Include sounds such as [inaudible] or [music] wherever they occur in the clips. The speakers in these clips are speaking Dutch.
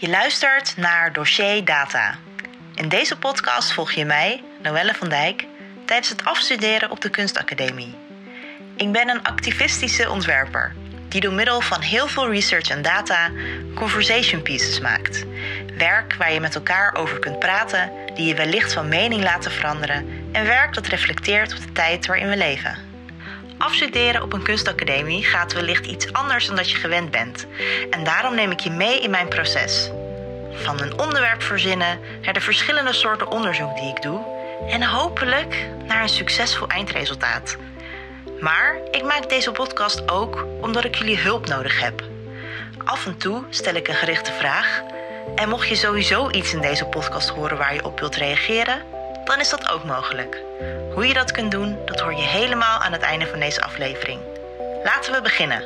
Je luistert naar Dossier Data. In deze podcast volg je mij, Noelle van Dijk, tijdens het afstuderen op de Kunstacademie. Ik ben een activistische ontwerper die door middel van heel veel research en data conversation pieces maakt. Werk waar je met elkaar over kunt praten, die je wellicht van mening laten veranderen en werk dat reflecteert op de tijd waarin we leven. Afstuderen op een kunstacademie gaat wellicht iets anders dan dat je gewend bent. En daarom neem ik je mee in mijn proces. Van een onderwerp verzinnen naar de verschillende soorten onderzoek die ik doe en hopelijk naar een succesvol eindresultaat. Maar ik maak deze podcast ook omdat ik jullie hulp nodig heb. Af en toe stel ik een gerichte vraag. En mocht je sowieso iets in deze podcast horen waar je op wilt reageren, dan is dat ook mogelijk. Hoe je dat kunt doen, dat hoor je helemaal aan het einde van deze aflevering. Laten we beginnen.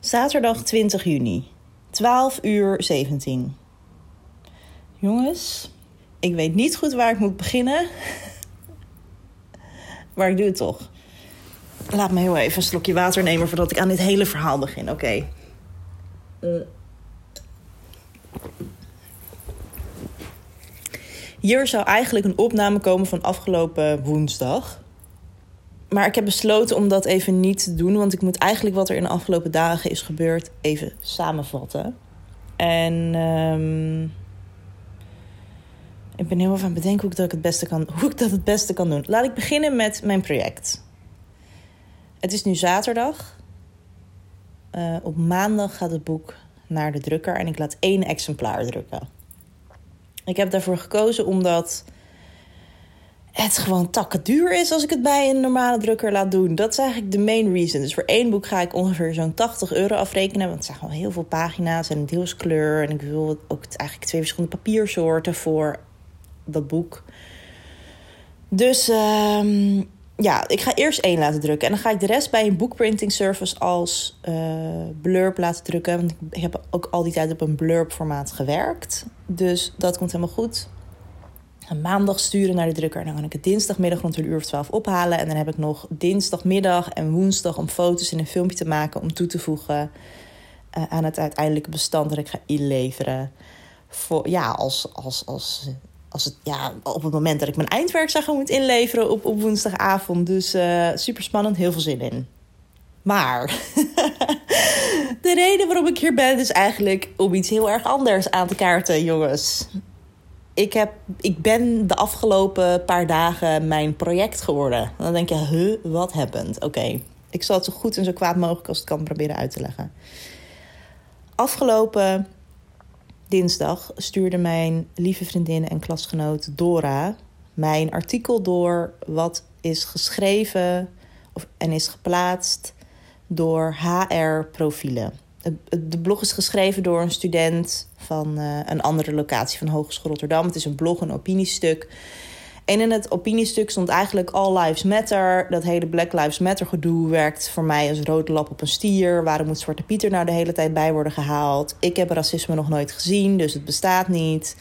Zaterdag 20 juni, 12 uur 17. Jongens, ik weet niet goed waar ik moet beginnen. [laughs] Maar ik doe het toch. Laat me heel even een slokje water nemen voordat ik aan dit hele verhaal begin. Oké. Hier zou eigenlijk een opname komen van afgelopen woensdag. Maar ik heb besloten om dat even niet te doen, want ik moet eigenlijk wat er in de afgelopen dagen is gebeurd even samenvatten. En um, ik ben heel even aan het bedenken hoe ik dat het beste kan, [laughs] hoe ik dat het beste kan doen. Laat ik beginnen met mijn project. Het is nu zaterdag. Uh, op maandag gaat het boek naar de drukker en ik laat één exemplaar drukken. Ik heb daarvoor gekozen omdat het gewoon takken duur is als ik het bij een normale drukker laat doen. Dat is eigenlijk de main reason. Dus voor één boek ga ik ongeveer zo'n 80 euro afrekenen. Want het zijn gewoon heel veel pagina's en deels kleur. En ik wil ook eigenlijk twee verschillende papiersoorten voor dat boek. Dus uh, ja, ik ga eerst één laten drukken. En dan ga ik de rest bij een bookprinting service als uh, blurb laten drukken. Want ik heb ook al die tijd op een blurb formaat gewerkt. Dus dat komt helemaal goed. En maandag sturen naar de drukker. En dan kan ik het dinsdagmiddag rond een uur of twaalf ophalen. En dan heb ik nog dinsdagmiddag en woensdag om foto's en een filmpje te maken. Om toe te voegen uh, aan het uiteindelijke bestand dat ik ga inleveren. Voor, ja, als, als, als ja, op het moment dat ik mijn eindwerk zou gaan moeten inleveren op, op woensdagavond. Dus uh, super spannend, heel veel zin in. Maar [laughs] de reden waarom ik hier ben is eigenlijk om iets heel erg anders aan te kaarten, jongens. Ik, heb, ik ben de afgelopen paar dagen mijn project geworden. Dan denk je, huh, wat happened? Oké, ik zal het zo goed en zo kwaad mogelijk als het kan proberen uit te leggen. Afgelopen dinsdag stuurde mijn lieve vriendin en klasgenoot Dora mijn artikel door wat is geschreven of, en is geplaatst door HR Profielen. De blog is geschreven door een student van uh, een andere locatie van Hogeschool Rotterdam. Het is een blog, een opiniestuk. En in het opiniestuk stond eigenlijk All Lives Matter. Dat hele Black Lives Matter gedoe werkt voor mij als rode lap op een stier. Waarom moet Zwarte Pieter nou de hele tijd bij worden gehaald? Ik heb racisme nog nooit gezien, dus het bestaat niet.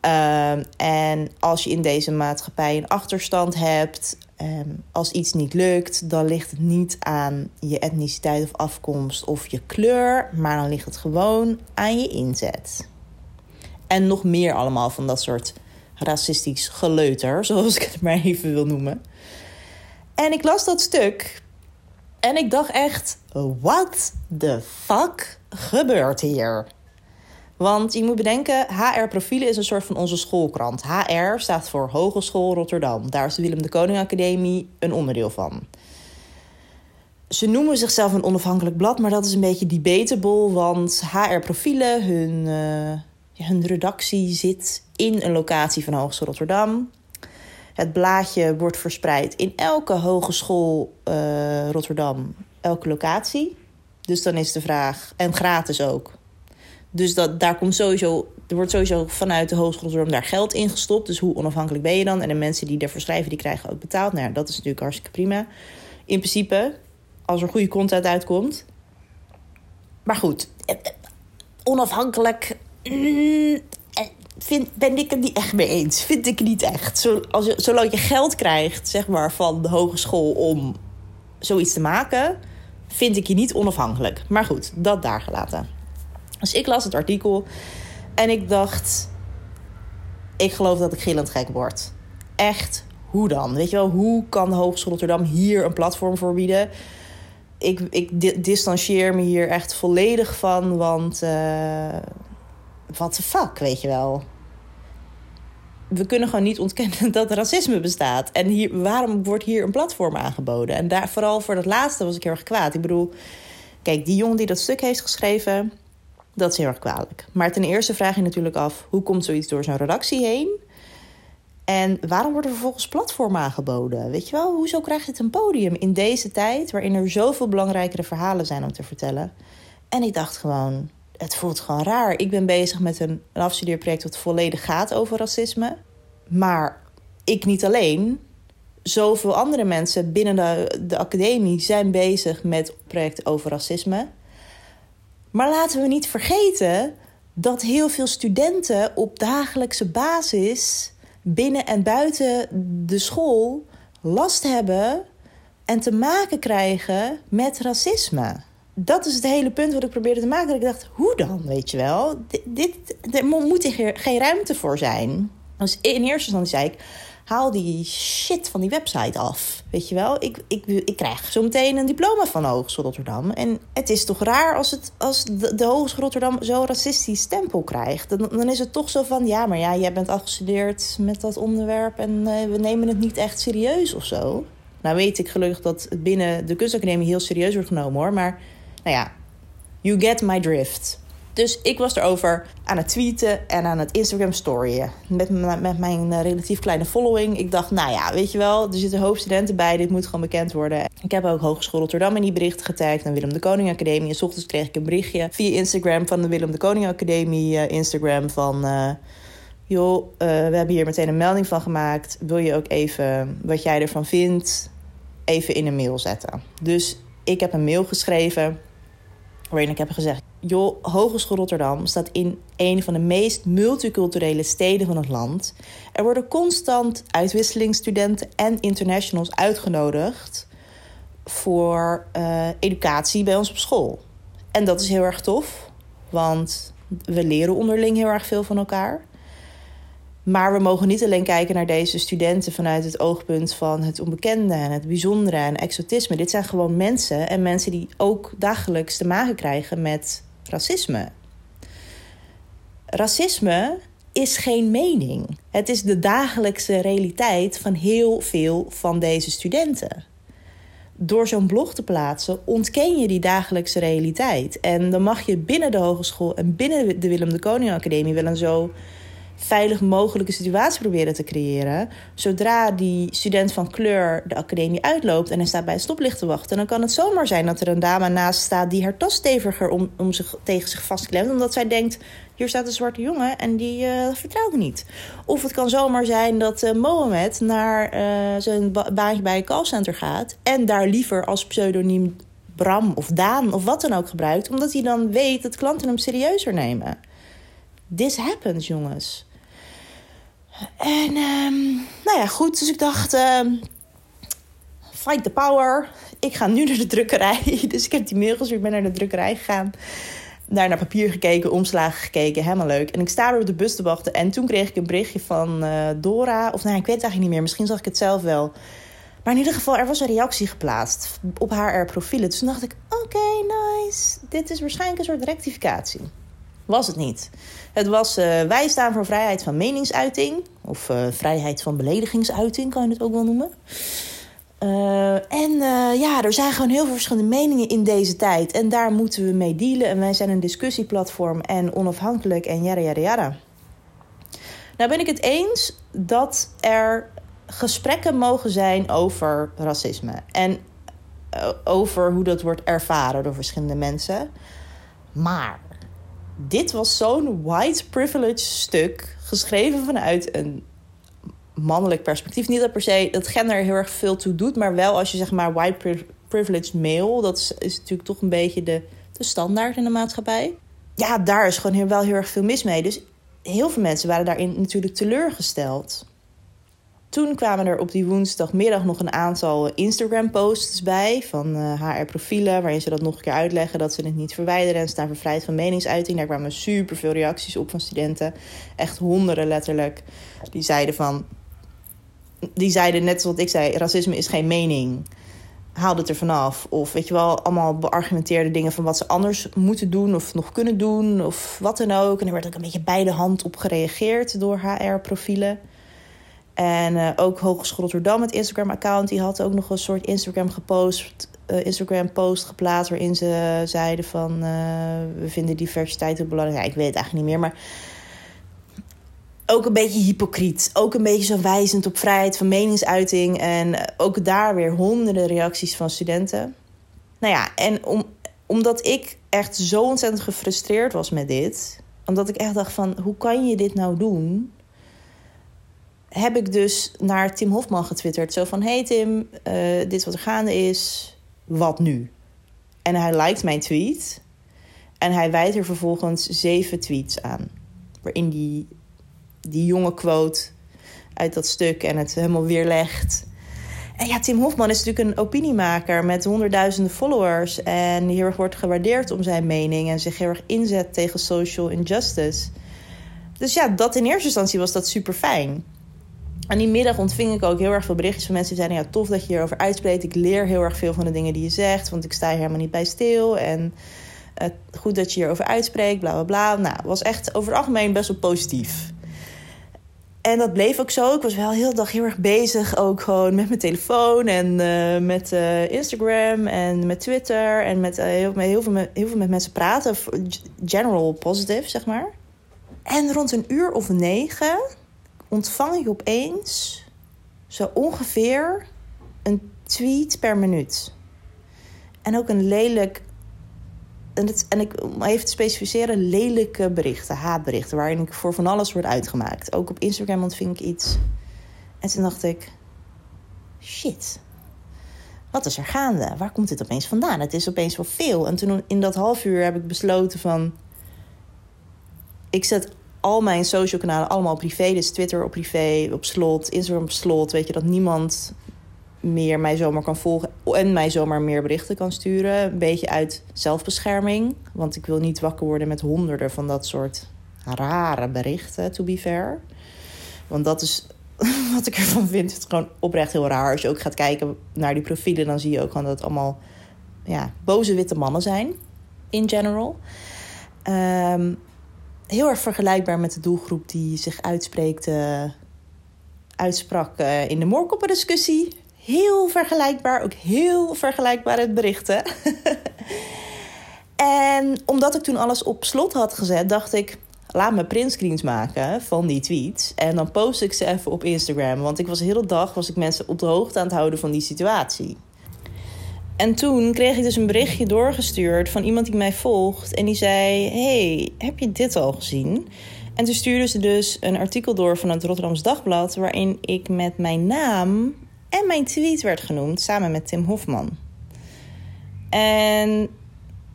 Um, en als je in deze maatschappij een achterstand hebt, um, als iets niet lukt, dan ligt het niet aan je etniciteit of afkomst of je kleur, maar dan ligt het gewoon aan je inzet. En nog meer allemaal van dat soort racistisch geleuter, [laughs] zoals ik het maar even wil noemen. En ik las dat stuk en ik dacht echt: what the fuck gebeurt hier? Want je moet bedenken, HR Profielen is een soort van onze schoolkrant. HR staat voor Hogeschool Rotterdam. Daar is de Willem de Koning Academie een onderdeel van. Ze noemen zichzelf een onafhankelijk blad, maar dat is een beetje debatable. Want HR Profielen, hun, uh, hun redactie zit in een locatie van Hogeschool Rotterdam. Het blaadje wordt verspreid in elke hogeschool uh, Rotterdam, elke locatie. Dus dan is de vraag, en gratis ook. Dus dat, daar komt sowieso, er wordt sowieso vanuit de Hogeschool Rotterdam daar geld in gestopt. Dus hoe onafhankelijk ben je dan? En de mensen die ervoor schrijven, die krijgen ook betaald. Nou dat is natuurlijk hartstikke prima. In principe, als er goede content uitkomt. Maar goed, eh, onafhankelijk. Mm, vind, ben ik het niet echt mee eens. Vind ik niet echt. Zo, als zolang je geld krijgt, zeg maar, van de hogeschool om zoiets te maken, vind ik je niet onafhankelijk. Maar goed, dat daar gelaten. Dus ik las het artikel en ik dacht: ik geloof dat ik gillend gek word. Echt, hoe dan? Weet je wel, hoe kan de Hogeschool Rotterdam hier een platform voor bieden? Ik, ik distancieer me hier echt volledig van, want uh, wat de fuck, weet je wel we kunnen gewoon niet ontkennen dat racisme bestaat. En hier, waarom wordt hier een platform aangeboden? En daar, vooral voor dat laatste was ik heel erg kwaad. Ik bedoel, kijk, die jongen die dat stuk heeft geschreven, dat is heel erg kwalijk. Maar ten eerste vraag je natuurlijk af, hoe komt zoiets door zo'n redactie heen? En waarom worden er vervolgens platformen aangeboden? Weet je wel, hoezo krijg je het een podium in deze tijd... waarin er zoveel belangrijkere verhalen zijn om te vertellen? En ik dacht gewoon, het voelt gewoon raar. Ik ben bezig met een, afstudeerproject dat volledig gaat over racisme. Maar ik niet alleen. Zoveel andere mensen binnen de, de academie zijn bezig met projecten over racisme. Maar laten we niet vergeten dat heel veel studenten op dagelijkse basis binnen en buiten de school last hebben en te maken krijgen met racisme dat is het hele punt wat ik probeerde te maken. Dat ik dacht, hoe dan, weet je wel? Dit, er moet hier geen ruimte voor zijn. Dus in eerste instantie zei ik, haal die shit van die website af. Weet je wel, ik, ik, ik krijg zo meteen een diploma van Hogeschool Rotterdam. En het is toch raar als, het, als de, de Hogeschool Rotterdam zo'n racistisch stempel krijgt. Dan, dan is het toch zo van, ja, maar ja, jij bent afgestudeerd met dat onderwerp... en uh, we nemen het niet echt serieus of zo. Nou weet ik gelukkig dat het binnen de kunstacademie heel serieus wordt genomen hoor, maar nou ja, you get my drift. Dus ik was erover aan het tweeten en aan het Instagram storyen. Met, met mijn eh, relatief kleine following. Ik dacht, nou ja, weet je wel, er zitten hoop studenten bij. Dit moet gewoon bekend worden. Ik heb ook Hogeschool Rotterdam in die berichten getagd. En Willem de Koning Academie. En ochtends kreeg ik een berichtje via Instagram van de Willem de Koning Academie uh, Instagram van... Uh, joh, we hebben hier meteen een melding van gemaakt. Wil je ook even wat jij ervan vindt even in een mail zetten? Dus ik heb een mail geschreven waarin ik heb gezegd: joh, Hogeschool Rotterdam staat in een van de meest multiculturele steden van het land. Er worden constant uitwisselingsstudenten en internationals uitgenodigd voor uh, educatie bij ons op school. En dat is heel erg tof, want we leren onderling heel erg veel van elkaar. Maar we mogen niet alleen kijken naar deze studenten vanuit het oogpunt van het onbekende en het bijzondere en exotisme. Dit zijn gewoon mensen en mensen die ook dagelijks te maken krijgen met racisme. Racisme is geen mening. Het is de dagelijkse realiteit van heel veel van deze studenten. Door zo'n blog te plaatsen ontken je die dagelijkse realiteit. En dan mag je binnen de hogeschool en binnen de Willem de Koning Academie wel een zo veilig mogelijke situatie proberen te creëren. Zodra die student van kleur de academie uitloopt en hij staat bij het stoplicht te wachten, dan kan het zomaar zijn dat er een dame naast staat die haar tas steviger om, om zich, tegen zich vastklemt, omdat zij denkt: hier staat een zwarte jongen en die uh, vertrouwt me niet. Of het kan zomaar zijn dat uh, Mohamed naar uh, zijn ba baantje bij een callcenter gaat en daar liever als pseudoniem Bram of Daan of wat dan ook gebruikt, omdat hij dan weet dat klanten hem serieuzer nemen. This happens, jongens. En um, nou ja, goed. Dus ik dacht, um, fight the power. Ik ga nu naar de drukkerij. [laughs] Dus ik heb die mail gestuurd, ben naar de drukkerij gegaan. Daar naar papier gekeken, omslagen gekeken, helemaal leuk. En ik sta er op de bus te wachten. En toen kreeg ik een berichtje van uh, Dora. Of nou, ik weet het eigenlijk niet meer. Misschien zag ik het zelf wel. Maar in ieder geval, er was een reactie geplaatst op haar profielen. Dus toen dacht ik, oké, nice. Dit is waarschijnlijk een soort rectificatie. Was het niet. Het was uh, wij staan voor vrijheid van meningsuiting. Of uh, vrijheid van beledigingsuiting, kan je het ook wel noemen. Uh, en ja, er zijn gewoon heel veel verschillende meningen in deze tijd. En daar moeten we mee dealen. En wij zijn een discussieplatform en onafhankelijk en jara jara jara. Nou ben ik het eens dat er gesprekken mogen zijn over racisme. En over hoe dat wordt ervaren door verschillende mensen. Maar dit was zo'n white privilege stuk, geschreven vanuit een mannelijk perspectief. Niet dat per se dat gender heel erg veel toe doet, maar wel als je zeg maar white privilege male, dat is, is natuurlijk toch een beetje de, de standaard in de maatschappij. Ja, daar is gewoon heel, wel heel erg veel mis mee. Dus heel veel mensen waren daarin natuurlijk teleurgesteld. Toen kwamen er op die woensdagmiddag nog een aantal Instagram-posts bij van HR-profielen, eh, waarin ze dat nog een keer uitleggen dat ze het niet verwijderen en staan vrijheid van meningsuiting. Daar kwamen super veel reacties op van studenten, echt honderden letterlijk, die zeiden van, die zeiden net zoals ik zei, racisme is geen mening. Haal het er vanaf. Of weet je wel, allemaal beargumenteerde dingen van wat ze anders moeten doen of nog kunnen doen of wat dan ook. En er werd ook een beetje bij de hand op gereageerd door HR-profielen. En uh, ook Hogeschool Rotterdam, het Instagram-account, die had ook nog een soort Instagram gepost, uh, Instagram post geplaatst waarin ze zeiden van uh, we vinden diversiteit heel belangrijk. Ik weet het eigenlijk niet meer, maar ook een beetje hypocriet. Ook een beetje zo wijzend op vrijheid van meningsuiting. En ook daar weer honderden reacties van studenten. Nou ja, en om, omdat ik echt zo ontzettend gefrustreerd was met dit, omdat ik echt dacht van hoe kan je dit nou doen? Heb ik dus naar Tim Hofman getwitterd. Zo van, hey Tim, uh, dit wat er gaande is. Wat nu? En hij liked mijn tweet. En hij wijdt er vervolgens zeven tweets aan. Waarin die, die jonge quote uit dat stuk en het helemaal weerlegt. En ja, Tim Hofman is natuurlijk een opiniemaker met honderdduizenden followers. En heel erg wordt gewaardeerd om zijn mening. En zich heel erg inzet tegen social injustice. Dus ja, dat in eerste instantie was dat super fijn. En die middag ontving ik ook heel erg veel berichtjes van mensen die zeiden: Ja, tof dat je hierover uitspreekt. Ik leer heel erg veel van de dingen die je zegt, want ik sta hier helemaal niet bij stil. En uh, goed dat je hierover uitspreekt, bla bla bla. Nou, was echt over het algemeen best wel positief. En dat bleef ook zo. Ik was wel heel de dag heel erg bezig, ook gewoon met mijn telefoon en uh, met uh, Instagram en met Twitter en met, heel, met heel, veel met, heel veel met mensen praten. General positive, zeg maar. En rond een uur of negen ontvang ik opeens zo ongeveer een tweet per minuut. En ook een lelijk. En, het, en ik, om even te specificeren, lelijke berichten, haatberichten, waarin ik voor van alles word uitgemaakt. Ook op Instagram ontving ik iets. En toen dacht ik: shit, wat is er gaande? Waar komt dit opeens vandaan? Het is opeens wel veel. En toen in dat half uur heb ik besloten van... Ik zet al mijn social kanalen allemaal privé. Dus Twitter op privé, op slot, Instagram op slot. Weet je, dat niemand meer mij zomaar kan volgen. En mij zomaar meer berichten kan sturen. Een beetje uit zelfbescherming. Want ik wil niet wakker worden met honderden van dat soort rare berichten, to be fair. Want dat is [laughs] wat ik ervan vind. Het is gewoon oprecht heel raar. Als je ook gaat kijken naar die profielen, dan zie je ook gewoon dat het allemaal ja, boze witte mannen zijn. In general. Um, heel erg vergelijkbaar met de doelgroep die zich uitspreekt, uh, uitsprak uh, in de moorkoppendiscussie. Heel vergelijkbaar, ook heel vergelijkbare berichten. [laughs] en omdat ik toen alles op slot had gezet, dacht ik... laat me printscreens maken van die tweets. En dan post ik ze even op Instagram. Want ik was de hele dag was ik mensen op de hoogte aan het houden van die situatie. En toen kreeg ik dus een berichtje doorgestuurd van iemand die mij volgt. En die zei: Hey, heb je dit al gezien? En toen stuurde ze dus een artikel door van het Rotterdams Dagblad. waarin ik met mijn naam en mijn tweet werd genoemd. samen met Tim Hofman. En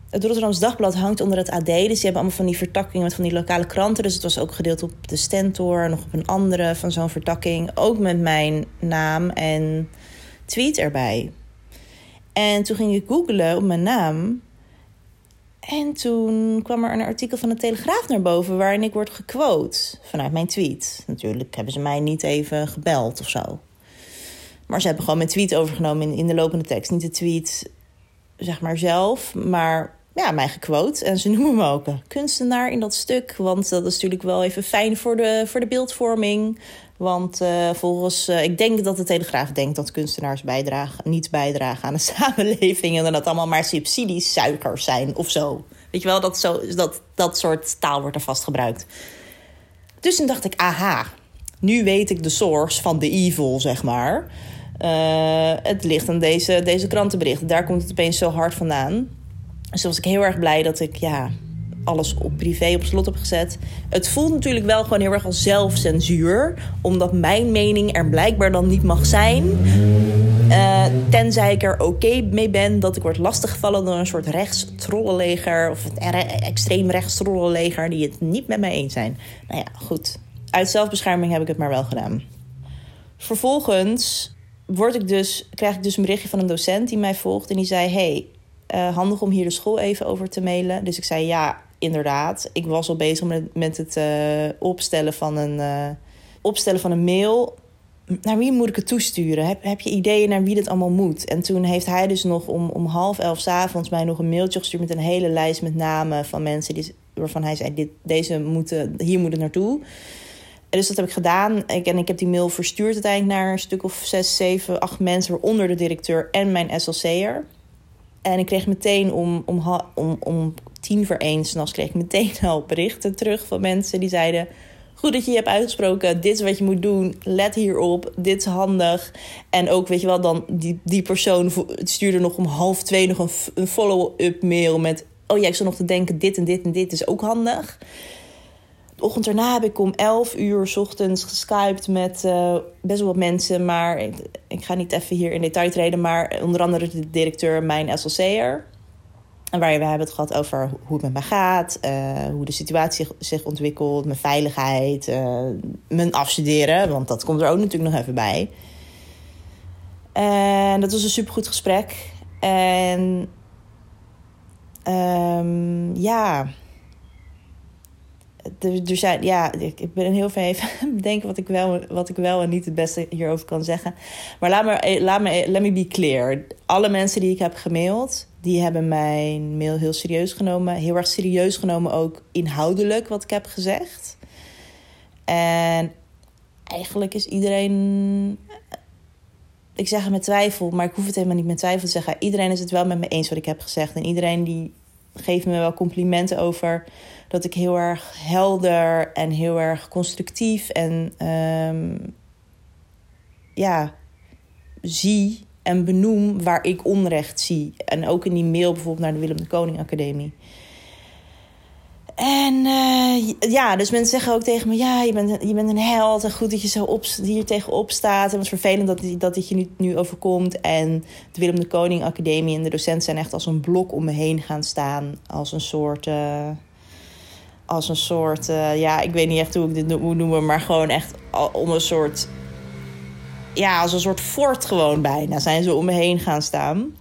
het Rotterdams Dagblad hangt onder het AD. Dus die hebben allemaal van die vertakkingen met van die lokale kranten. Dus het was ook gedeeld op de Stentor, nog op een andere van zo'n vertakking. Ook met mijn naam en tweet erbij. En toen ging ik googlen op mijn naam. En toen kwam er een artikel van de Telegraaf naar boven waarin ik word gequote vanuit mijn tweet. Natuurlijk hebben ze mij niet even gebeld of zo. Maar ze hebben gewoon mijn tweet overgenomen in, in de lopende tekst. Niet de tweet, zeg maar zelf, maar ja, mij gequote. En ze noemen me ook kunstenaar in dat stuk. Want dat is natuurlijk wel even fijn voor de, voor de beeldvorming. Want uh, volgens, uh, ik denk dat de Telegraaf denkt dat kunstenaars bijdragen, niet bijdragen aan de [laughs] samenleving. En dat allemaal maar subsidies, suikers zijn of zo. Weet je wel, dat, zo, dat, dat soort taal wordt er vast gebruikt. Dus toen dacht ik, aha, nu weet ik de source van de evil, zeg maar. Uh, het ligt aan deze, deze krantenberichten. Daar komt het opeens zo hard vandaan. Dus was ik heel erg blij dat ik, ja, alles op privé op slot heb gezet. Het voelt natuurlijk wel gewoon heel erg als zelfcensuur. Omdat mijn mening er blijkbaar dan niet mag zijn. Uh, tenzij ik er oké mee ben dat ik word lastiggevallen door een soort rechtstrollenleger. Of het extreem rechtstrollenleger die het niet met mij eens zijn. Nou ja, goed. Uit zelfbescherming heb ik het maar wel gedaan. vervolgens word ik dus, krijg ik dus een berichtje van een docent die mij volgt. En die zei: Hey, uh, handig om hier de school even over te mailen. Dus ik zei: Ja, inderdaad. Ik was al bezig met, met het uh, opstellen, van een, uh, opstellen van een mail. Naar wie moet ik het toesturen? Heb, heb je ideeën naar wie dit allemaal moet? En toen heeft hij dus nog om, om half elf s avonds mij nog een mailtje gestuurd met een hele lijst met namen van mensen die, waarvan hij zei: dit, deze moeten, hier moet het naartoe. Dus dat heb ik gedaan. Ik, en ik heb die mail verstuurd uiteindelijk naar een stuk of zes, zeven, acht mensen, waaronder de directeur en mijn SLC'er. En ik kreeg meteen om, om, om, om tien voor één s'nachts kreeg ik meteen [laughs] al berichten terug van mensen die zeiden... Goed dat je je hebt uitgesproken. Dit is wat je moet doen. Let hierop. Dit is handig. En ook, weet je wel, dan die, die persoon stuurde nog om half twee nog een, een follow-up mail met... Oh ja, ik nog te denken, dit en dit en dit is ook handig. De ochtend daarna heb ik om 11 uur s ochtends geskyped met uh, best wel wat mensen. Maar ik, ik, ga niet even hier in detail treden. Maar onder andere de directeur, mijn SLC'er. En waar we hebben het gehad over hoe het met me gaat. Uh, hoe de situatie zich ontwikkelt. Mijn veiligheid. Uh, mijn afstuderen. Want dat komt er ook natuurlijk nog even bij. En dat was een supergoed gesprek. En um, ja er ja, ik ben heel veel even [laughs] bedenken wat ik, wel, wat ik wel en niet het beste hierover kan zeggen. Maar laat me, eh, laat me, let me be clear. Alle mensen die ik heb gemaild, die hebben mijn mail heel serieus genomen. Heel erg serieus genomen ook inhoudelijk wat ik heb gezegd. En eigenlijk is iedereen ik zeg het met twijfel, maar ik hoef het helemaal niet met twijfel te zeggen. Iedereen is het wel met me eens wat ik heb gezegd. En iedereen die geeft me wel complimenten over dat ik heel erg helder en heel erg constructief en um, ja, zie en benoem waar ik onrecht zie. En ook in die mail bijvoorbeeld naar de Willem de Koning Academie. En uh, ja, dus mensen zeggen ook tegen me: Ja, je bent, je bent een held. En goed dat je zo op, hier tegenop staat. En wat vervelend dat, dat dit je nu, nu overkomt. En de Willem de Koning Academie en de docenten zijn echt als een blok om me heen gaan staan. Als een soort. Uh, als een soort. Uh, ja, ik weet niet echt hoe ik dit moet noemen. Maar gewoon echt om een soort. Ja, als een soort fort gewoon bijna. Zijn ze om me heen gaan staan.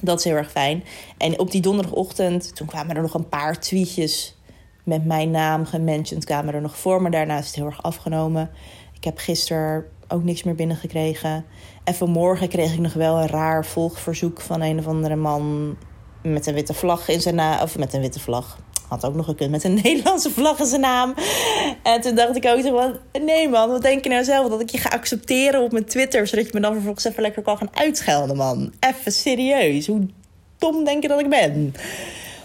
Dat is heel erg fijn. En op die donderdagochtend, toen kwamen er nog een paar tweetjes met mijn naam gementiond. Kwamen er nog voor, maar daarna is het heel erg afgenomen. Ik heb gisteren ook niks meer binnengekregen. En vanmorgen kreeg ik nog wel een raar volgverzoek van een of andere man met een witte vlag in zijn naam. Of met een witte vlag. Had ook nog gekund met een [laughs] Nederlandse vlag in zijn naam. En toen dacht ik ook van... Nee man, wat denk je nou zelf? Dat ik je ga accepteren op mijn Twitter... zodat je me dan vervolgens even lekker kan gaan uitschelden, man. Even serieus. Hoe dom denk je dat ik ben?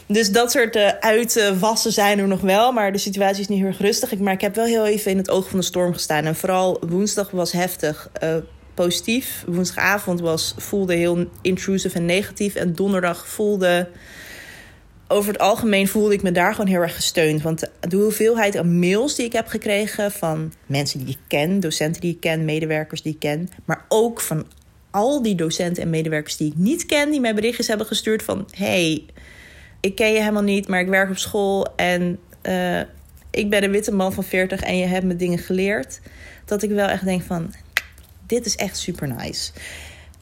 Dus dat soort uh, uitwassen zijn er nog wel. Maar de situatie is niet heel erg rustig. Maar ik heb wel heel even in het oog van de storm gestaan. En vooral woensdag was heftig. Uh, positief. Woensdagavond was, voelde heel intrusive en negatief. En donderdag voelde over het algemeen voelde ik me daar gewoon heel erg gesteund. Want de hoeveelheid aan mails die ik heb gekregen van mensen die ik ken, docenten die ik ken, medewerkers die ik ken, maar ook van al die docenten en medewerkers die ik niet ken, die mij berichtjes hebben gestuurd van: hey, ik ken je helemaal niet, maar ik werk op school en uh, ik ben een witte man van 40 en je hebt me dingen geleerd. Dat ik wel echt denk van: dit is echt super nice.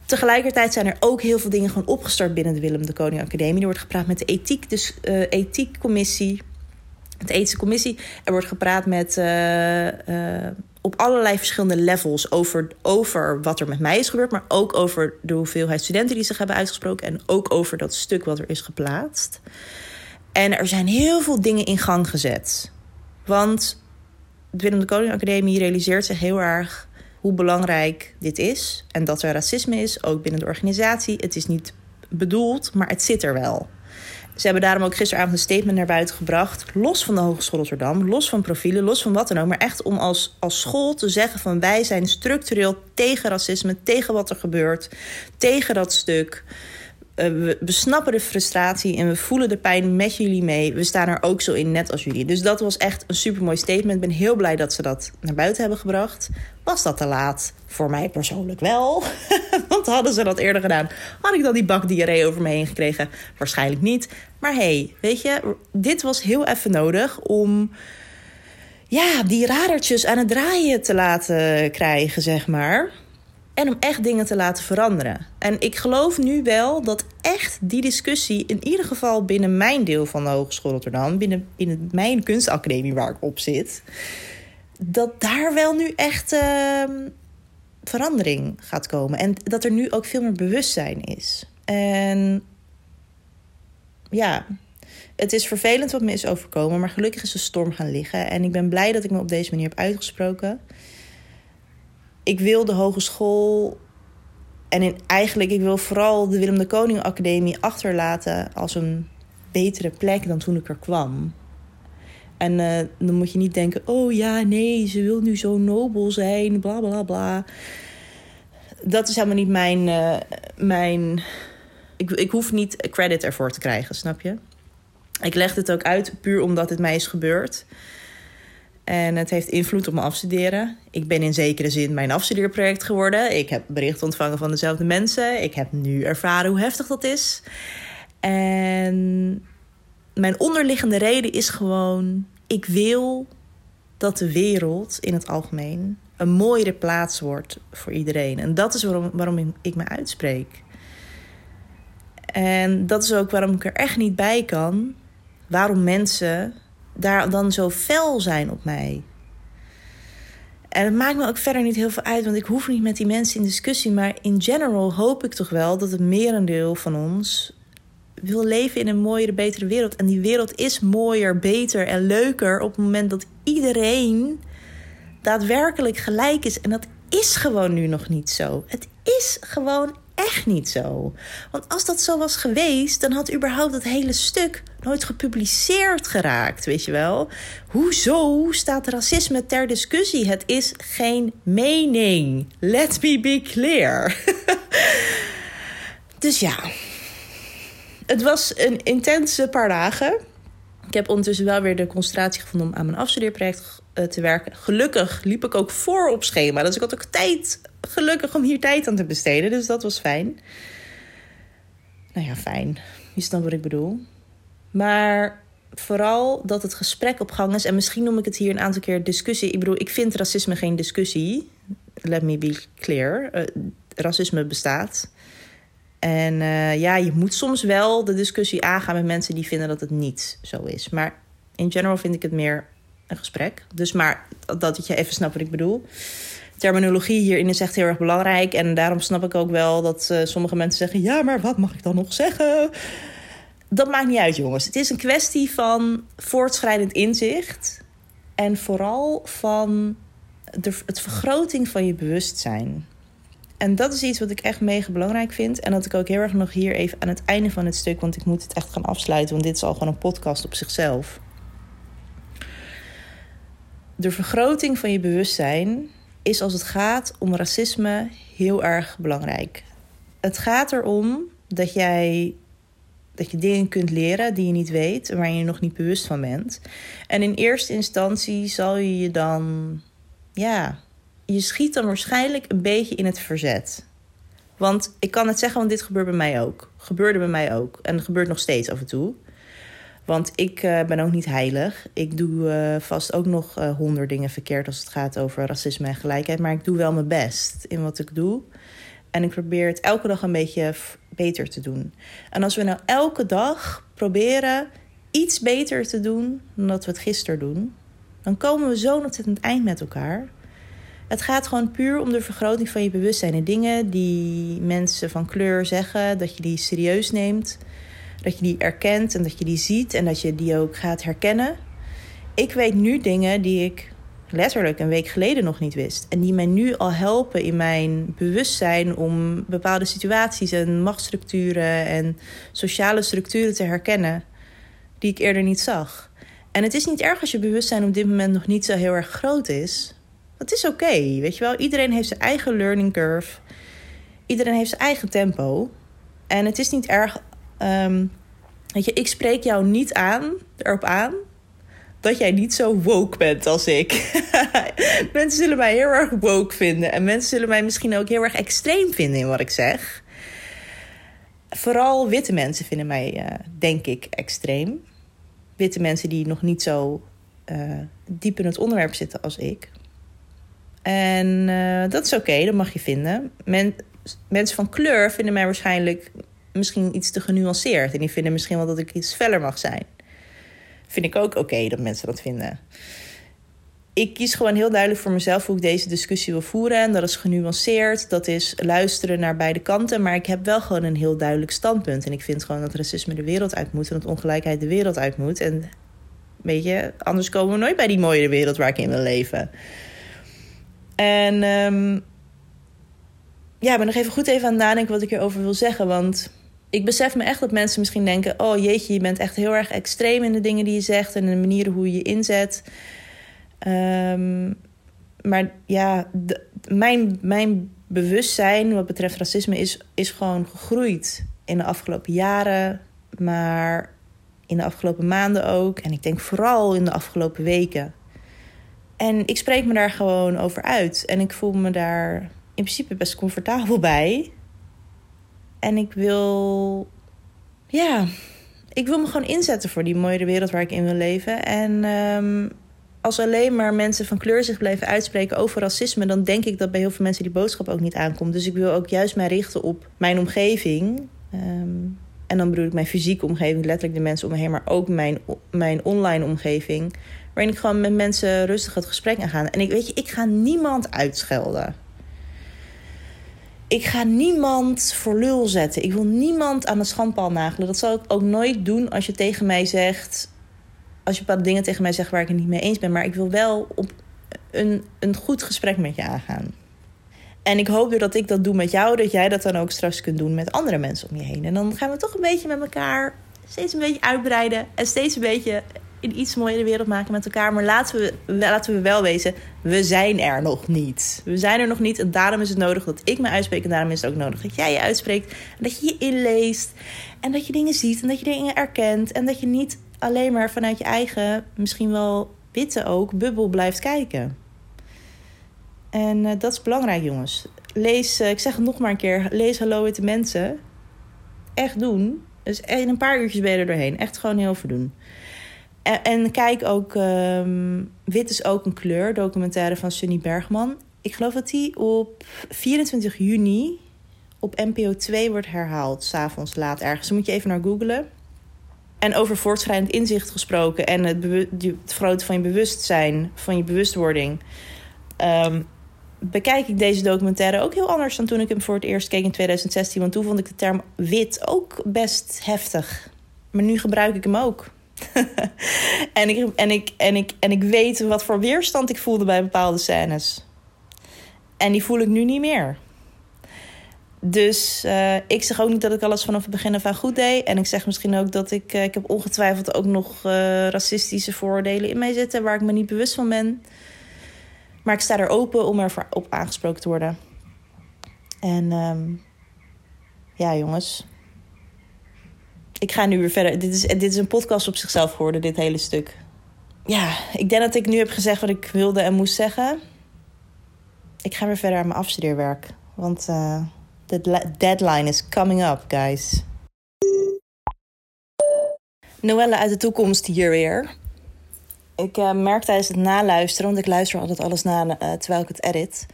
Tegelijkertijd zijn er ook heel veel dingen gewoon opgestart binnen de Willem de Koning Academie. Er wordt gepraat met de ethiek, dus, uh, ethiekcommissie, de ethische commissie. Er wordt gepraat met, uh, uh, op allerlei verschillende levels over, over wat er met mij is gebeurd. Maar ook over de hoeveelheid studenten die zich hebben uitgesproken. En ook over dat stuk wat er is geplaatst. En er zijn heel veel dingen in gang gezet. Want de Willem de Koning Academie realiseert zich heel erg hoe belangrijk dit is. En dat er racisme is, ook binnen de organisatie. Het is niet bedoeld, maar het zit er wel. Ze hebben daarom ook gisteravond een statement naar buiten gebracht. Los van de Hogeschool Rotterdam, los van profielen, los van wat dan ook. Maar echt om als, als school te zeggen van wij zijn structureel tegen racisme, tegen wat er gebeurt, tegen dat stuk. Eh, we, we, snappen de frustratie en we voelen de pijn met jullie mee. We staan er ook zo in, net als jullie. Dus dat was echt een supermooi statement. Ik ben heel blij dat ze dat naar buiten hebben gebracht. Was dat te laat? Voor mij persoonlijk wel. [laughs] Want hadden ze dat eerder gedaan, had ik dan die bak diarree over me heen gekregen? Waarschijnlijk niet. Maar hey, weet je, dit was heel even nodig om ja, die radertjes aan het draaien te laten krijgen, zeg maar. En om echt dingen te laten veranderen. En ik geloof nu wel dat echt die discussie, in ieder geval binnen mijn deel van de Hogeschool Rotterdam, binnen, in mijn kunstacademie waar ik op zit, dat daar wel nu echt uh, verandering gaat komen. En dat er nu ook veel meer bewustzijn is. En ja, het is vervelend wat me is overkomen, maar gelukkig is de storm gaan liggen. En ik ben blij dat ik me op deze manier heb uitgesproken. Ik wil de hogeschool en in, eigenlijk, ik wil vooral de Willem de Koning Academie achterlaten als een betere plek dan toen ik er kwam. En uh, dan moet je niet denken: oh ja, nee, ze wil nu zo nobel zijn, bla bla bla. Dat is helemaal niet mijn. Uh, mijn ik, ik hoef niet credit ervoor te krijgen, snap je? Ik leg het ook uit puur omdat het mij is gebeurd. En het heeft invloed op mijn afstuderen. Ik ben in zekere zin mijn afstudeerproject geworden. Ik heb berichten ontvangen van dezelfde mensen. Ik heb nu ervaren hoe heftig dat is. En mijn onderliggende reden is gewoon: ik wil dat de wereld in het algemeen een mooiere plaats wordt voor iedereen. En dat is waarom, waarom ik me uitspreek. En dat is ook waarom ik er echt niet bij kan waarom mensen daar dan zo fel zijn op mij. En het maakt me ook verder niet heel veel uit, want ik hoef niet met die mensen in discussie. Maar in general hoop ik toch wel dat het merendeel van ons wil leven in een mooiere, betere wereld. En die wereld is mooier, beter en leuker op het moment dat iedereen daadwerkelijk gelijk is. En dat is gewoon nu nog niet zo. Het is gewoon echt niet zo. Want als dat zo was geweest, dan had überhaupt dat hele stuk nooit gepubliceerd geraakt, weet je wel? Hoezo staat racisme ter discussie? Het is geen mening. Let me be clear. [laughs] dus ja, het was een intense paar dagen. Ik heb ondertussen wel weer de concentratie gevonden om aan mijn afstudeerproject eh, te werken. Gelukkig liep ik ook voor op schema. Dus ik had ook tijd, gelukkig, om hier tijd aan te besteden. Dus dat was fijn. Nou ja, fijn. Je snapt wat ik bedoel. Maar vooral dat het gesprek op gang is. En misschien noem ik het hier een aantal keer discussie. Ik bedoel, ik vind racisme geen discussie. Let me be clear. Uh, racisme bestaat. En uh, ja, je moet soms wel de discussie aangaan met mensen die vinden dat het niet zo is. Maar in general vind ik het meer een gesprek. Dus maar dat, dat je even snapt wat ik bedoel. Terminologie hierin is echt heel erg belangrijk. En daarom snap ik ook wel dat uh, sommige mensen zeggen: ja, maar wat mag ik dan nog zeggen? Dat maakt niet uit, jongens. Het is een kwestie van voortschrijdend inzicht. En vooral van de, het vergroting van je bewustzijn. En dat is iets wat ik echt mega belangrijk vind. En dat ik ook heel erg nog hier even aan het einde van het stuk, want ik moet het echt gaan afsluiten, want dit is al gewoon een podcast op zichzelf. De vergroting van je bewustzijn is als het gaat om racisme heel erg belangrijk. Het gaat erom dat jij dat je dingen kunt leren die je niet weet en waar je nog niet bewust van bent. En in eerste instantie zal je je dan ja, je schiet dan waarschijnlijk een beetje in het verzet. Want ik kan het zeggen, want dit gebeurt bij mij ook. Gebeurde bij mij ook. En gebeurt nog steeds af en toe. Want ik uh, ben ook niet heilig. Ik doe uh, vast ook nog uh, honderd dingen verkeerd als het gaat over racisme en gelijkheid. Maar ik doe wel mijn best in wat ik doe. En ik probeer het elke dag een beetje beter te doen. En als we nou elke dag proberen iets beter te doen dan dat we het gisteren doen, dan komen we zo het eind met elkaar. Het gaat gewoon puur om de vergroting van je bewustzijn. En dingen die mensen van kleur zeggen, dat je die serieus neemt. Dat je die erkent en dat je die ziet en dat je die ook gaat herkennen. Ik weet nu dingen die ik letterlijk een week geleden nog niet wist. En die mij nu al helpen in mijn bewustzijn om bepaalde situaties en machtsstructuren en sociale structuren te herkennen die ik eerder niet zag. En het is niet erg als je bewustzijn op dit moment nog niet zo heel erg groot is. Dat is oké, weet je wel. Iedereen heeft zijn eigen learning curve. Iedereen heeft zijn eigen tempo. En het is niet erg. Um, weet je, ik spreek jou niet aan, erop aan dat jij niet zo woke bent als ik. [laughs] mensen zullen mij heel erg woke vinden. En mensen zullen mij misschien ook heel erg extreem vinden in wat ik zeg. Vooral witte mensen vinden mij, uh, denk ik, extreem. Witte mensen die nog niet zo uh, diep in het onderwerp zitten als ik. En uh, dat is oké, dat mag je vinden. Men, mensen van kleur vinden mij waarschijnlijk misschien iets te genuanceerd. En die vinden misschien wel dat ik iets feller mag zijn. Vind ik ook oké dat mensen dat vinden. Ik kies gewoon heel duidelijk voor mezelf hoe ik deze discussie wil voeren. En dat is genuanceerd. Dat is luisteren naar beide kanten. Maar ik heb wel gewoon een heel duidelijk standpunt. En ik vind gewoon dat racisme de wereld uit moet. En dat ongelijkheid de wereld uit moet. En weet je, anders komen we nooit bij die mooie wereld waar ik in wil leven. En um, ja, ik ben nog even goed even aan het nadenken wat ik hierover wil zeggen. Want ik besef me echt dat mensen misschien denken: oh jeetje, je bent echt heel erg extreem in de dingen die je zegt en de manieren hoe je je inzet. Um, maar ja, mijn, mijn bewustzijn wat betreft racisme is, is gewoon gegroeid in de afgelopen jaren, maar in de afgelopen maanden ook. En ik denk vooral in de afgelopen weken. En ik spreek me daar gewoon over uit. En ik voel me daar in principe best comfortabel bij. En ik wil, ja, ik wil me gewoon inzetten voor die mooie wereld waar ik in wil leven. En um, als alleen maar mensen van kleur zich blijven uitspreken over racisme, dan denk ik dat bij heel veel mensen die boodschap ook niet aankomt. Dus ik wil ook juist mij richten op mijn omgeving. Um, en dan bedoel ik mijn fysieke omgeving, letterlijk de mensen om me heen, maar ook mijn, mijn online omgeving. Waarin ik gewoon met mensen rustig het gesprek aan ga. En ik weet je, ik ga niemand uitschelden. Ik ga niemand voor lul zetten. Ik wil niemand aan de schandpaal nagelen. Dat zal ik ook nooit doen als je tegen mij zegt. Als je bepaalde dingen tegen mij zegt waar ik het niet mee eens ben. Maar ik wil wel op een, een goed gesprek met je aangaan. En ik hoop dat ik dat doe met jou, dat jij dat dan ook straks kunt doen met andere mensen om je heen. En dan gaan we toch een beetje met elkaar steeds een beetje uitbreiden. En steeds een beetje in iets mooiere wereld maken met elkaar. Maar laten we, laten we wel wezen, we zijn er nog niet. We zijn er nog niet en daarom is het nodig dat ik me uitspreek. En daarom is het ook nodig dat jij je uitspreekt. En dat je je inleest. En dat je dingen ziet en dat je dingen erkent. En dat je niet alleen maar vanuit je eigen, misschien wel witte ook, bubbel blijft kijken. En uh, dat is belangrijk, jongens. Lees, uh, ik zeg het nog maar een keer, lees Hallo Witte Mensen. Echt doen. Dus in een paar uurtjes ben je er doorheen. Echt gewoon heel veel doen. En, kijk ook, um, Wit is ook een kleur, documentaire van Sunny Bergman. Ik geloof dat die op 24 juni op NPO 2 wordt herhaald, s'avonds laat ergens. Dan moet je even naar googlen. En over voortschrijdend inzicht gesproken en het, het van je bewustzijn, van je bewustwording. Um, bekijk ik deze documentaire ook heel anders dan toen ik hem voor het eerst keek in 2016. Want toen vond ik de term wit ook best heftig. Maar nu gebruik ik hem ook. [laughs] en, ik, en, ik, en, ik, en ik weet wat voor weerstand ik voelde bij bepaalde scènes. En die voel ik nu niet meer. Dus uh, ik zeg ook niet dat ik alles vanaf het begin af aan goed deed. En ik zeg misschien ook dat ik... Uh, ik heb ongetwijfeld ook nog uh, racistische vooroordelen in mij zitten... waar ik me niet bewust van ben. Maar ik sta er open om er op aangesproken te worden. En um, ja, jongens. Ik ga nu weer verder. Dit is, dit is een podcast op zichzelf geworden, dit hele stuk. Ja, ik denk dat ik nu heb gezegd wat ik wilde en moest zeggen. Ik ga weer verder aan mijn afstudeerwerk. Want uh, de deadline is coming up, guys. Noelle uit de toekomst hier weer. Ik uh, merk tijdens het naluisteren, want ik luister altijd alles na uh, terwijl ik het edit,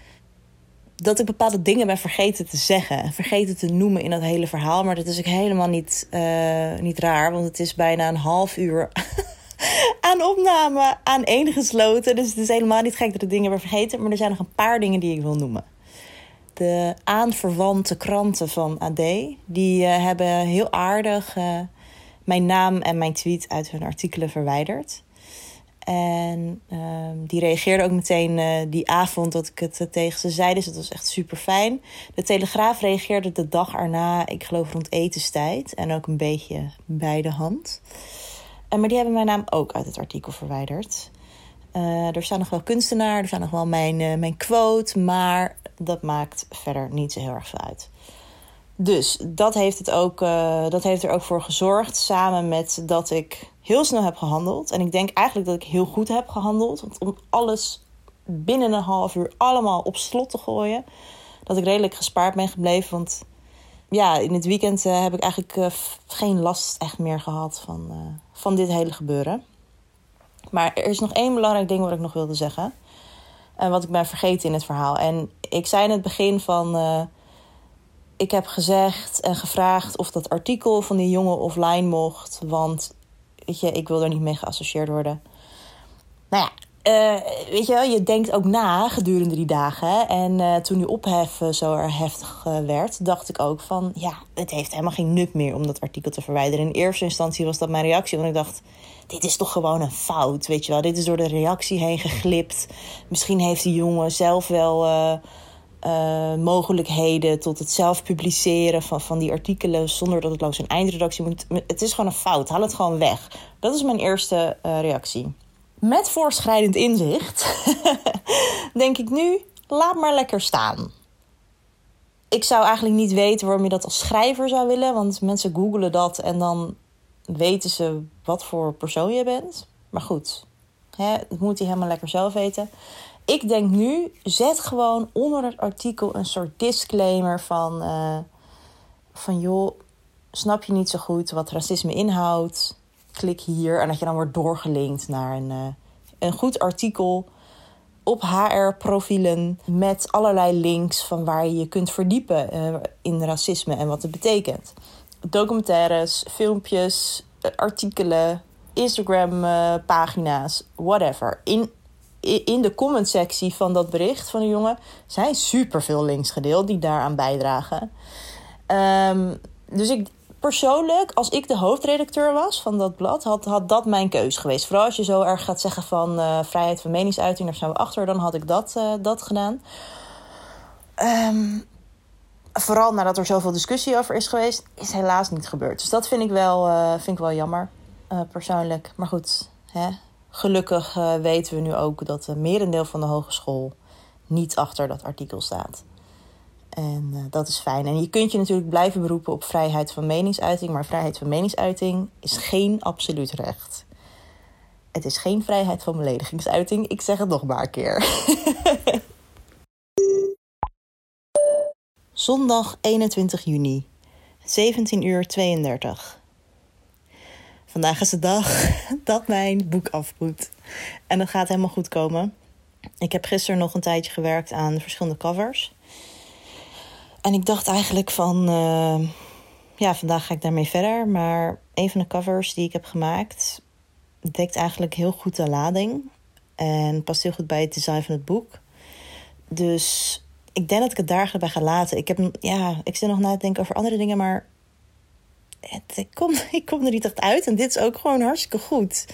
dat ik bepaalde dingen ben vergeten te zeggen en vergeten te noemen in dat hele verhaal. Maar dat is ook helemaal niet, uh, niet raar, want het is bijna een half uur [laughs] aan opname aan één gesloten. Dus het is helemaal niet gek dat ik dingen ben vergeten. Maar er zijn nog een paar dingen die ik wil noemen. De aanverwante kranten van AD, die hebben heel aardig mijn naam en mijn tweet uit hun artikelen verwijderd. En um, die reageerde ook meteen uh, die avond dat ik het uh, tegen ze zei. Dus dat was echt super fijn. De Telegraaf reageerde de dag erna, ik geloof rond etenstijd. En ook een beetje bij de hand. Uh, maar die hebben mijn naam ook uit het artikel verwijderd. er staat nog wel kunstenaar, er staat nog wel mijn, mijn quote. Maar dat maakt verder niet zo heel erg veel uit. Dus dat heeft, het ook, dat heeft er ook voor gezorgd. Samen met dat ik heel snel heb gehandeld. En ik denk eigenlijk dat ik heel goed heb gehandeld. Want om alles binnen een half uur allemaal op slot te gooien, dat ik redelijk gespaard ben gebleven. Want ja, in het weekend uh, heb ik eigenlijk uh, geen last echt meer gehad van, van dit hele gebeuren. Maar er is nog één belangrijk ding wat ik nog wilde zeggen. En wat ik ben vergeten in het verhaal. En ik zei in het begin van. Ik heb gezegd en gevraagd of dat artikel van die jongen offline mocht. Want weet je, ik wil er niet mee geassocieerd worden. Nou ja, uh, weet je wel, je denkt ook na gedurende die dagen. En uh, toen die ophef zo er heftig werd, dacht ik ook van... ja, het heeft helemaal geen nut meer om dat artikel te verwijderen. In eerste instantie was dat mijn reactie, want ik dacht... dit is toch gewoon een fout, weet je wel. Dit is door de reactie heen geglipt. Misschien heeft die jongen zelf wel mogelijkheden... tot het zelf publiceren van, van die artikelen... zonder dat het langs een eindredactie moet. Het is gewoon een fout, haal het gewoon weg. Dat is mijn eerste reactie met voorschrijdend inzicht [laughs] denk ik nu: laat maar lekker staan. Ik zou eigenlijk niet weten waarom je dat als schrijver zou willen, want mensen googelen dat en dan weten ze wat voor persoon je bent. Maar goed, hè, dat moet hij helemaal lekker zelf weten. Ik denk nu, zet gewoon onder het artikel een soort disclaimer van, uh, van joh, snap je niet zo goed wat racisme inhoudt? klik hier. En dat je dan wordt doorgelinkt naar een, uh, een goed artikel op HR-profielen met allerlei links van waar je je kunt verdiepen uh, in racisme en wat het betekent. Documentaires, filmpjes, artikelen, Instagram-pagina's, whatever. In, in de comment-sectie van dat bericht van de jongen zijn superveel links gedeeld die daaraan bijdragen. Um, dus ik, persoonlijk, als ik de hoofdredacteur was van dat blad, had, had dat mijn keus geweest. Vooral als je zo erg gaat zeggen van uh, vrijheid van meningsuiting, daar zijn we achter, dan had ik dat, uh, dat gedaan. Um, vooral nadat er zoveel discussie over is geweest, is helaas niet gebeurd. Dus dat vind ik wel, uh, vind ik wel jammer, persoonlijk. Maar goed, hè? Gelukkig weten we nu ook dat de merendeel van de hogeschool niet achter dat artikel staat. En uh, dat is fijn. En je kunt je natuurlijk blijven beroepen op vrijheid van meningsuiting, maar vrijheid van meningsuiting is geen absoluut recht. Het is geen vrijheid van beledigingsuiting. Ik zeg het nog maar een keer. [laughs] Zondag 21 juni, 17 uur 32. Vandaag is de dag [laughs] dat mijn boek afboet. En dat gaat helemaal goed komen. Ik heb gisteren nog een tijdje gewerkt aan verschillende covers. En ik dacht eigenlijk van, uh, ja, vandaag ga ik daarmee verder. Maar een van de covers die ik heb gemaakt dekt eigenlijk heel goed de lading. En past heel goed bij het design van het boek. Dus ik denk dat ik het daar bij ga laten. Ik, heb, ja, ik zit nog na te denken over andere dingen, maar het, ik, kom, [laughs] ik kom er niet echt uit. En dit is ook gewoon hartstikke goed.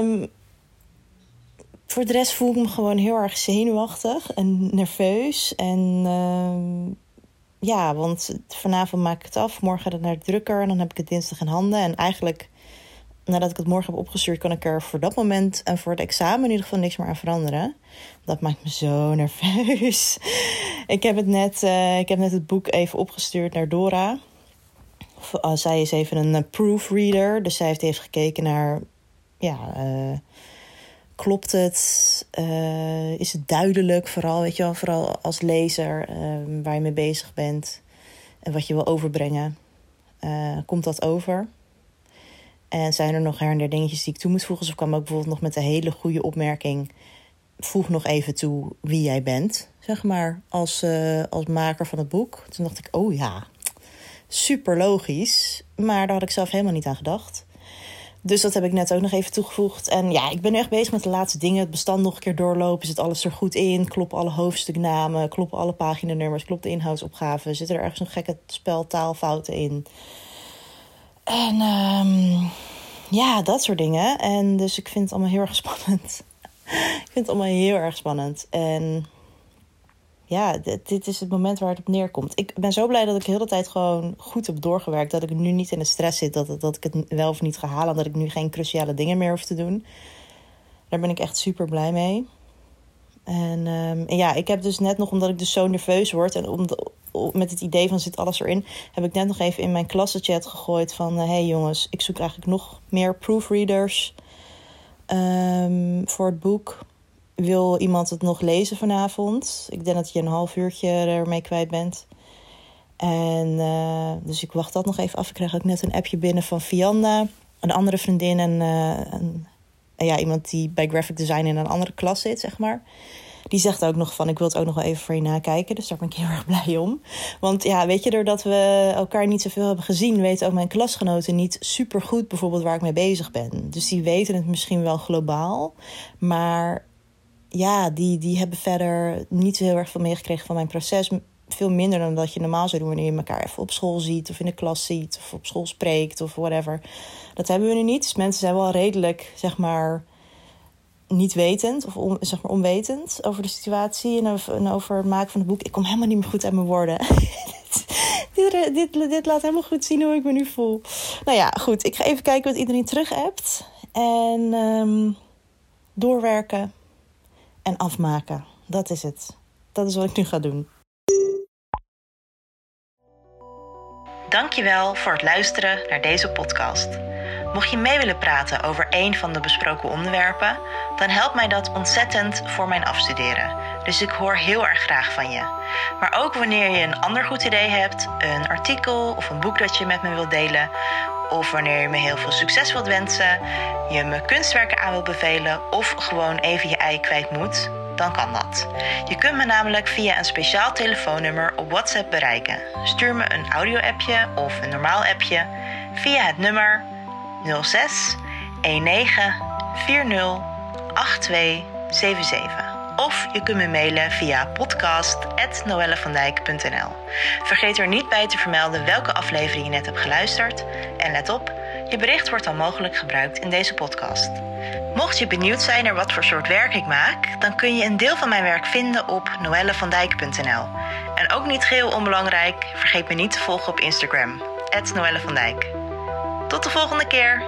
Um, voor de rest voel ik me gewoon heel erg zenuwachtig en nerveus. En uh, ja, want vanavond maak ik het af. Morgen het naar drukker en dan heb ik het dinsdag in handen. En eigenlijk, nadat ik het morgen heb opgestuurd, kan ik er voor dat moment en voor het examen in ieder geval niks meer aan veranderen. Dat maakt me zo [laughs] nerveus. ik, heb het net, uh, ik heb net het boek even opgestuurd naar Dora. Uh, zij is even een uh, proofreader. Dus zij heeft even gekeken naar ja, klopt het? Is het duidelijk? Vooral, weet je wel, vooral als lezer uh, waar je mee bezig bent en wat je wil overbrengen. Komt dat over? En zijn er nog her en der dingetjes die ik toe moet voegen? Ze kwam ook bijvoorbeeld nog met een hele goede opmerking. Voeg nog even toe wie jij bent, zeg maar, als, als maker van het boek. Toen dacht ik, oh ja, super logisch. Maar daar had ik zelf helemaal niet aan gedacht. Dus dat heb ik net ook nog even toegevoegd. En ja, ik ben echt bezig met de laatste dingen. Het bestand nog een keer doorlopen. Zit alles er goed in? Kloppen alle hoofdstuknamen? Kloppen alle paginanummers? Klopt de inhoudsopgave? Zitten er ergens nog gekke speltaalfouten in? En um, ja, dat soort dingen. En dus ik vind het allemaal heel erg spannend. [laughs] ik vind het allemaal heel erg spannend. En ja, dit, is het moment waar het op neerkomt. Ik ben zo blij dat ik de hele tijd gewoon goed heb doorgewerkt. Dat ik nu niet in de stress zit. Dat, dat ik het wel of niet ga halen. Dat ik nu geen cruciale dingen meer hoef te doen. Daar ben ik echt super blij mee. En, um, en ja, ik heb dus net nog, omdat ik dus zo nerveus word. En om met het idee van zit alles erin. Heb ik net nog even in mijn klassenchat gegooid van... Hé uh, hey jongens, ik zoek eigenlijk nog meer proofreaders. Um, voor het boek wil iemand het nog lezen vanavond? Ik denk dat je een half uurtje ermee kwijt bent. En uh, dus ik wacht dat nog even af. Ik kreeg ook net een appje binnen van Fianda, een andere vriendin en uh, een ja, iemand die bij graphic design in een andere klas zit, zeg maar. Die zegt ook nog van, ik wil het ook nog wel even voor je nakijken. Dus daar ben ik heel [laughs] erg blij om. Want ja, weet je, doordat we elkaar niet zoveel hebben gezien... weten ook mijn klasgenoten niet super goed bijvoorbeeld waar ik mee bezig ben. Dus die weten het misschien wel globaal. Maar ja, die, die hebben verder niet zo heel erg veel meegekregen van mijn proces. Veel minder dan dat je normaal zou doen wanneer je elkaar even op school ziet, of in de klas ziet, of op school spreekt, of whatever. Dat hebben we nu niet. Dus mensen zijn wel redelijk, zeg maar, niet wetend of zeg maar onwetend over de situatie en over, het maken van het boek. Ik kom helemaal niet meer goed uit mijn woorden. [laughs] dit, dit, dit, laat helemaal goed zien hoe ik me nu voel. Nou ja, goed. Ik ga even kijken wat iedereen terug hebt. En um, doorwerken en afmaken. Dat is het. Dat is wat ik nu ga doen. Dankjewel voor het luisteren naar deze podcast. Mocht je mee willen praten over een van de besproken onderwerpen, dan helpt mij dat ontzettend voor mijn afstuderen. Dus ik hoor heel erg graag van je. Maar ook wanneer je een ander goed idee hebt, een artikel of een boek dat je met me wilt delen, of wanneer je me heel veel succes wilt wensen, je me kunstwerken aan wilt bevelen of gewoon even je ei kwijt moet, dan kan dat. Je kunt me namelijk via een speciaal telefoonnummer op WhatsApp bereiken. Stuur me een audio-appje of een normaal appje via het nummer 06 19 40 8277. Of je kunt me mailen via podcast.noellevandijk.nl. Vergeet er niet bij te vermelden welke aflevering je net hebt geluisterd. En let op, je bericht wordt dan mogelijk gebruikt in deze podcast. Mocht je benieuwd zijn naar wat voor soort werk ik maak, dan kun je een deel van mijn werk vinden op noellevandijk.nl. En ook niet geheel onbelangrijk, vergeet me niet te volgen op Instagram, Noelle van Dijk. Tot de volgende keer!